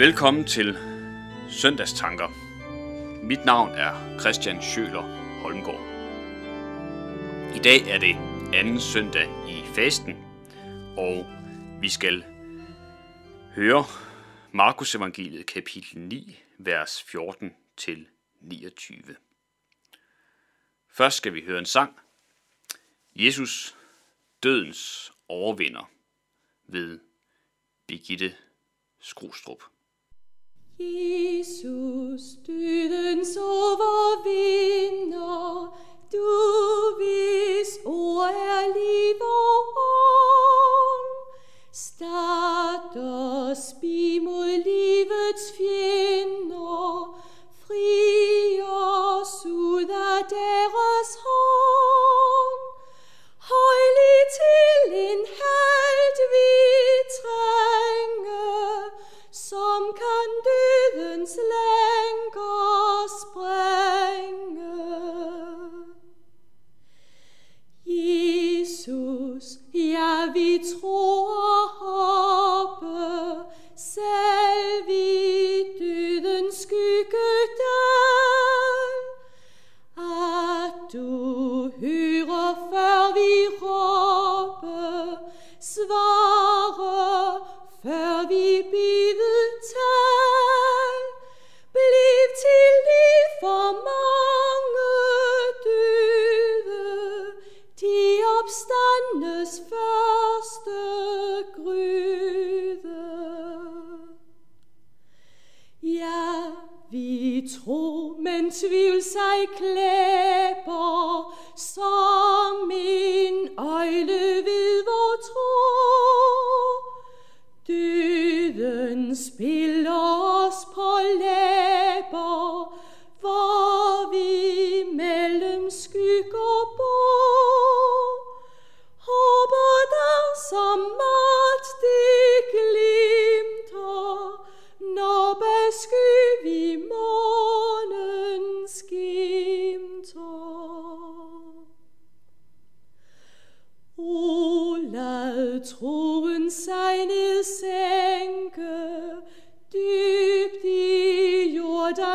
Velkommen til Søndagstanker. Mit navn er Christian Schøler Holmgaard. I dag er det anden søndag i fasten, og vi skal høre Markus evangeliet kapitel 9, vers 14 til 29. Først skal vi høre en sang. Jesus, dødens overvinder ved Birgitte Skrustrup. Jesus, dødens overvinder, du hvis ord er liv og ånd. Ja vi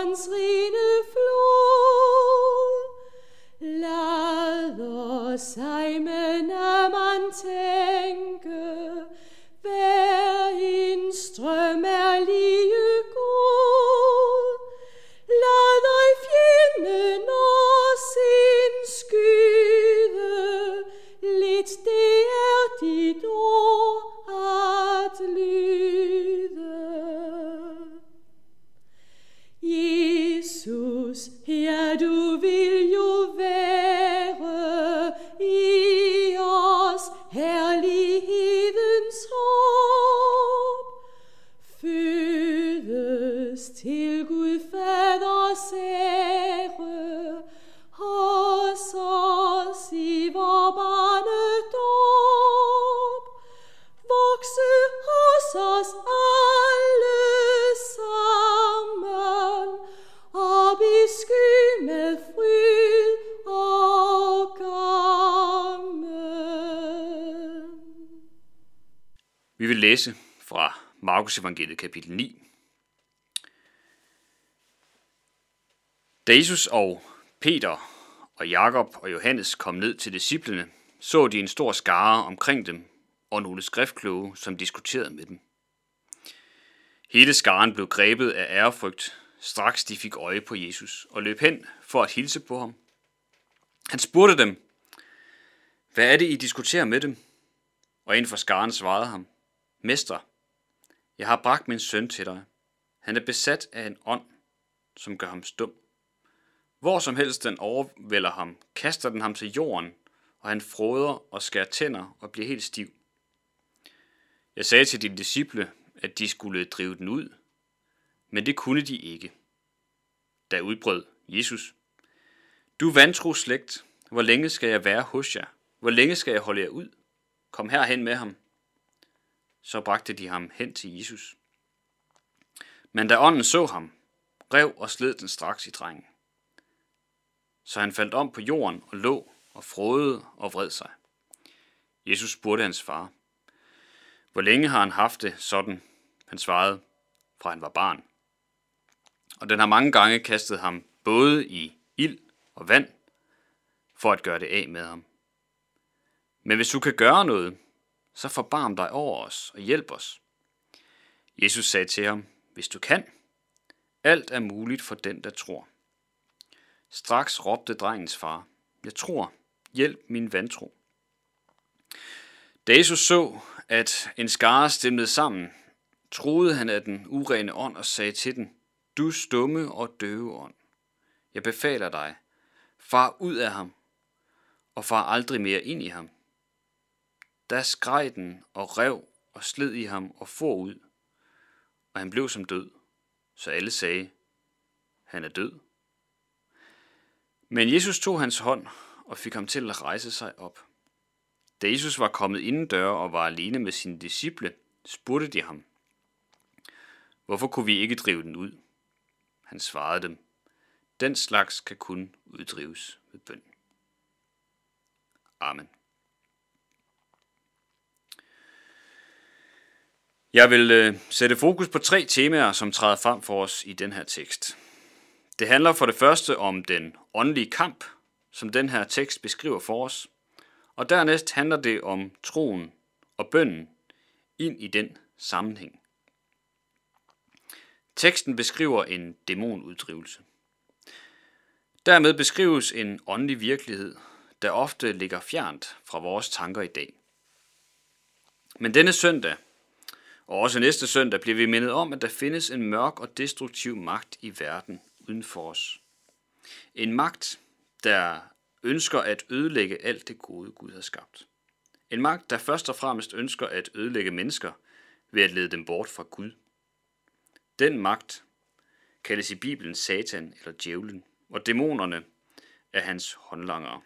uns læse fra Markus evangeliet kapitel 9. Da Jesus og Peter og Jakob og Johannes kom ned til disciplene, så de en stor skare omkring dem og nogle skriftkloge, som diskuterede med dem. Hele skaren blev grebet af ærefrygt, straks de fik øje på Jesus og løb hen for at hilse på ham. Han spurgte dem, hvad er det, I diskuterer med dem? Og en fra skaren svarede ham, Mester, jeg har bragt min søn til dig. Han er besat af en ånd, som gør ham stum. Hvor som helst den overvælder ham, kaster den ham til jorden, og han froder og skærer tænder og bliver helt stiv. Jeg sagde til dine disciple, at de skulle drive den ud, men det kunne de ikke. Da udbrød Jesus, Du vantro slægt, hvor længe skal jeg være hos jer? Hvor længe skal jeg holde jer ud? Kom herhen med ham. Så bragte de ham hen til Jesus. Men da ånden så ham, rev og sled den straks i drengen. Så han faldt om på jorden og lå og frådede og vred sig. Jesus spurgte hans far, hvor længe har han haft det sådan? Han svarede, fra han var barn. Og den har mange gange kastet ham både i ild og vand, for at gøre det af med ham. Men hvis du kan gøre noget, så forbarm dig over os og hjælp os. Jesus sagde til ham, hvis du kan, alt er muligt for den, der tror. Straks råbte drengens far, jeg tror, hjælp min vantro. Da Jesus så, at en skare stemlede sammen, troede han af den urene ånd og sagde til den, du stumme og døve ånd, jeg befaler dig, far ud af ham, og far aldrig mere ind i ham. Da skreg den og rev og sled i ham og for ud, og han blev som død, så alle sagde, han er død. Men Jesus tog hans hånd og fik ham til at rejse sig op. Da Jesus var kommet indendør og var alene med sine disciple, spurgte de ham, Hvorfor kunne vi ikke drive den ud? Han svarede dem, Den slags kan kun uddrives ved bøn. Amen. Jeg vil øh, sætte fokus på tre temaer, som træder frem for os i den her tekst. Det handler for det første om den åndelige kamp, som den her tekst beskriver for os. Og dernæst handler det om troen og bønnen ind i den sammenhæng. Teksten beskriver en dæmonuddrivelse. Dermed beskrives en åndelig virkelighed, der ofte ligger fjernt fra vores tanker i dag. Men denne søndag, og også næste søndag, bliver vi mindet om, at der findes en mørk og destruktiv magt i verden uden for os. En magt, der ønsker at ødelægge alt det gode, Gud har skabt. En magt, der først og fremmest ønsker at ødelægge mennesker ved at lede dem bort fra Gud. Den magt kaldes i Bibelen Satan eller djævlen, og dæmonerne er hans håndlangere.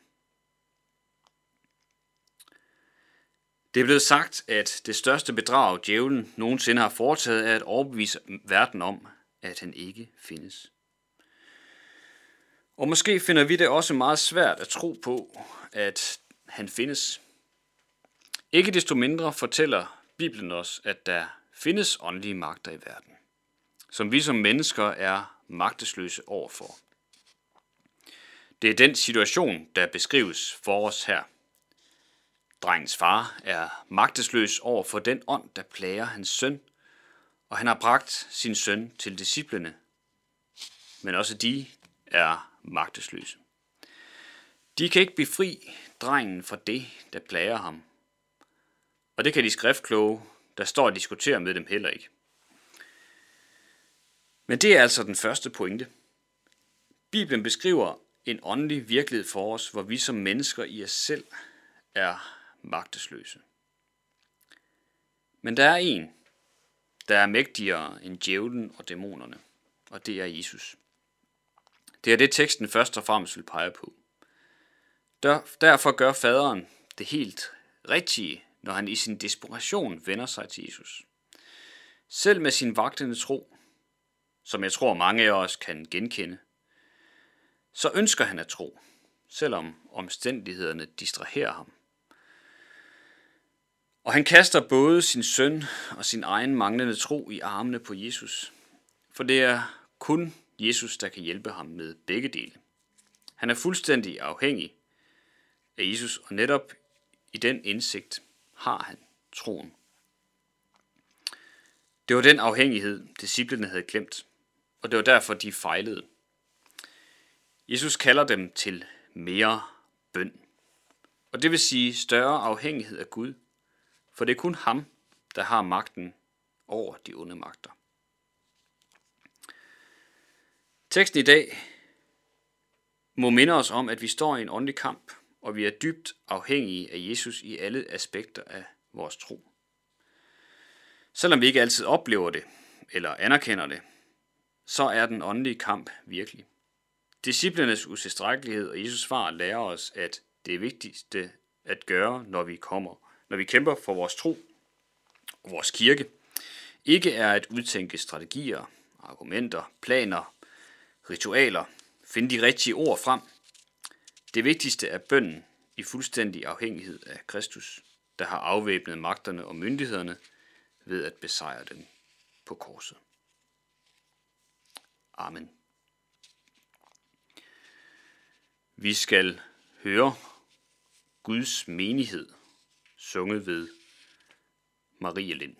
Det er blevet sagt, at det største bedrag, djævlen nogensinde har foretaget, er at overbevise verden om, at han ikke findes. Og måske finder vi det også meget svært at tro på, at han findes. Ikke desto mindre fortæller Bibelen os, at der findes åndelige magter i verden, som vi som mennesker er magtesløse overfor. Det er den situation, der beskrives for os her. Drengens far er magtesløs over for den ånd, der plager hans søn, og han har bragt sin søn til disciplene. Men også de er magtesløse. De kan ikke befri drengen fra det, der plager ham. Og det kan de skriftkloge, der står og diskuterer med dem heller ikke. Men det er altså den første pointe. Bibelen beskriver en åndelig virkelighed for os, hvor vi som mennesker i os selv er magtesløse. Men der er en, der er mægtigere end djævlen og dæmonerne, og det er Jesus. Det er det, teksten først og fremmest vil pege på. Derfor gør faderen det helt rigtige, når han i sin desperation vender sig til Jesus. Selv med sin vagtende tro, som jeg tror mange af os kan genkende, så ønsker han at tro, selvom omstændighederne distraherer ham. Og han kaster både sin søn og sin egen manglende tro i armene på Jesus, for det er kun Jesus, der kan hjælpe ham med begge dele. Han er fuldstændig afhængig af Jesus, og netop i den indsigt har han troen. Det var den afhængighed, disciplene havde glemt, og det var derfor, de fejlede. Jesus kalder dem til mere bøn. Og det vil sige større afhængighed af Gud, for det er kun ham, der har magten over de onde magter. Teksten i dag må minde os om, at vi står i en åndelig kamp, og vi er dybt afhængige af Jesus i alle aspekter af vores tro. Selvom vi ikke altid oplever det eller anerkender det, så er den åndelige kamp virkelig. Disciplernes utilstrækkelighed og Jesus svar lærer os, at det er vigtigste at gøre, når vi kommer, når vi kæmper for vores tro og vores kirke, ikke er at udtænke strategier, argumenter, planer, ritualer, finde de rigtige ord frem. Det vigtigste er bønden i fuldstændig afhængighed af Kristus, der har afvæbnet magterne og myndighederne ved at besejre dem på korset. Amen. Vi skal høre Guds menighed sunget ved Marie Lind.